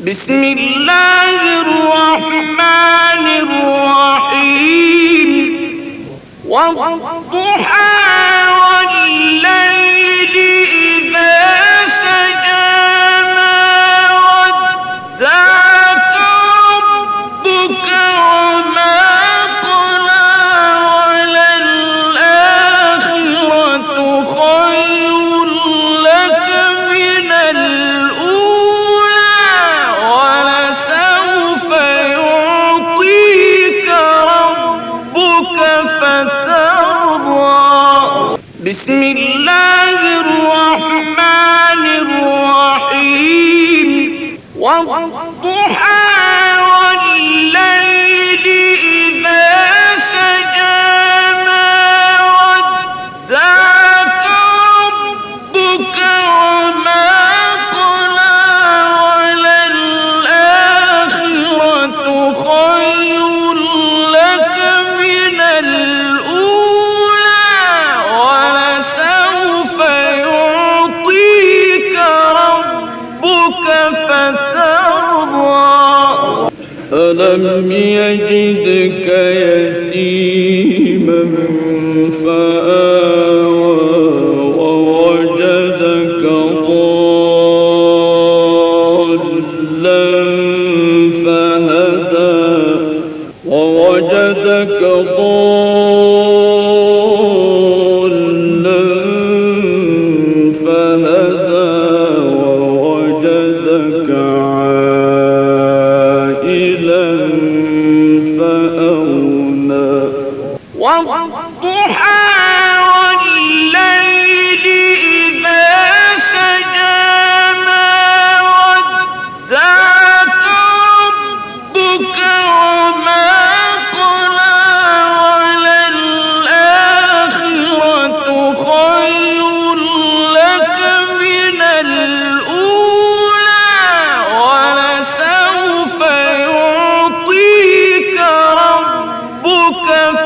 بسم الله الرحمن الرحيم. والضحى والليل بسم الله الرحمن الرحيم. والضحى ألم يجدك يتيما فآوى ووجدك ضالا فهدى ووجدك ضالا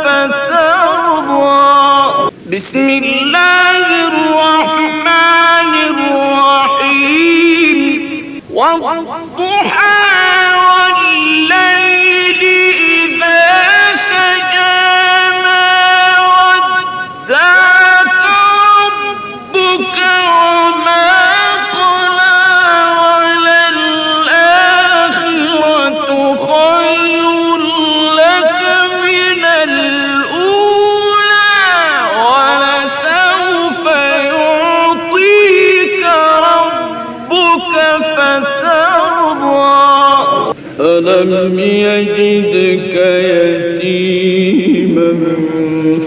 فترضى. بسم الله الرحمن الرحيم. والضحى والليل ألم يجدك يتيما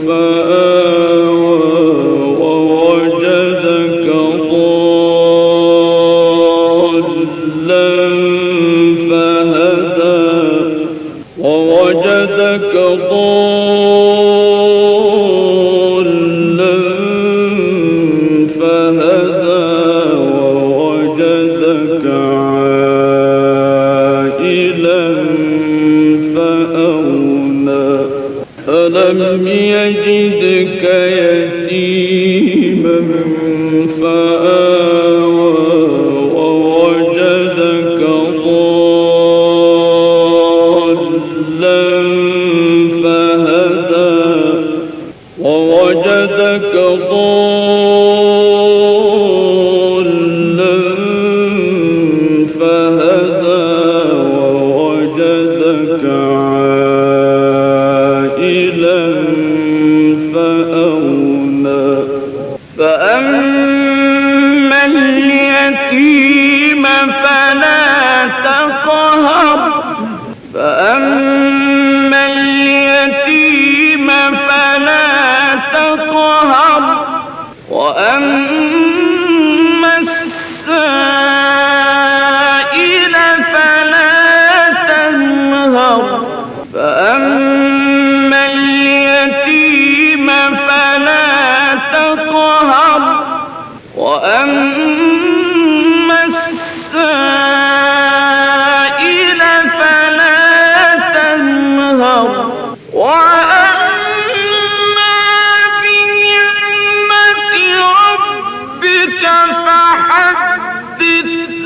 فآوى ووجدك ضالا فهدى ووجدك ضالا فهدى ألم يجدك يتيما فآوى ووجدك ضالا فهدى ووجدك ضالا اليتيم فلا تقهر. فأما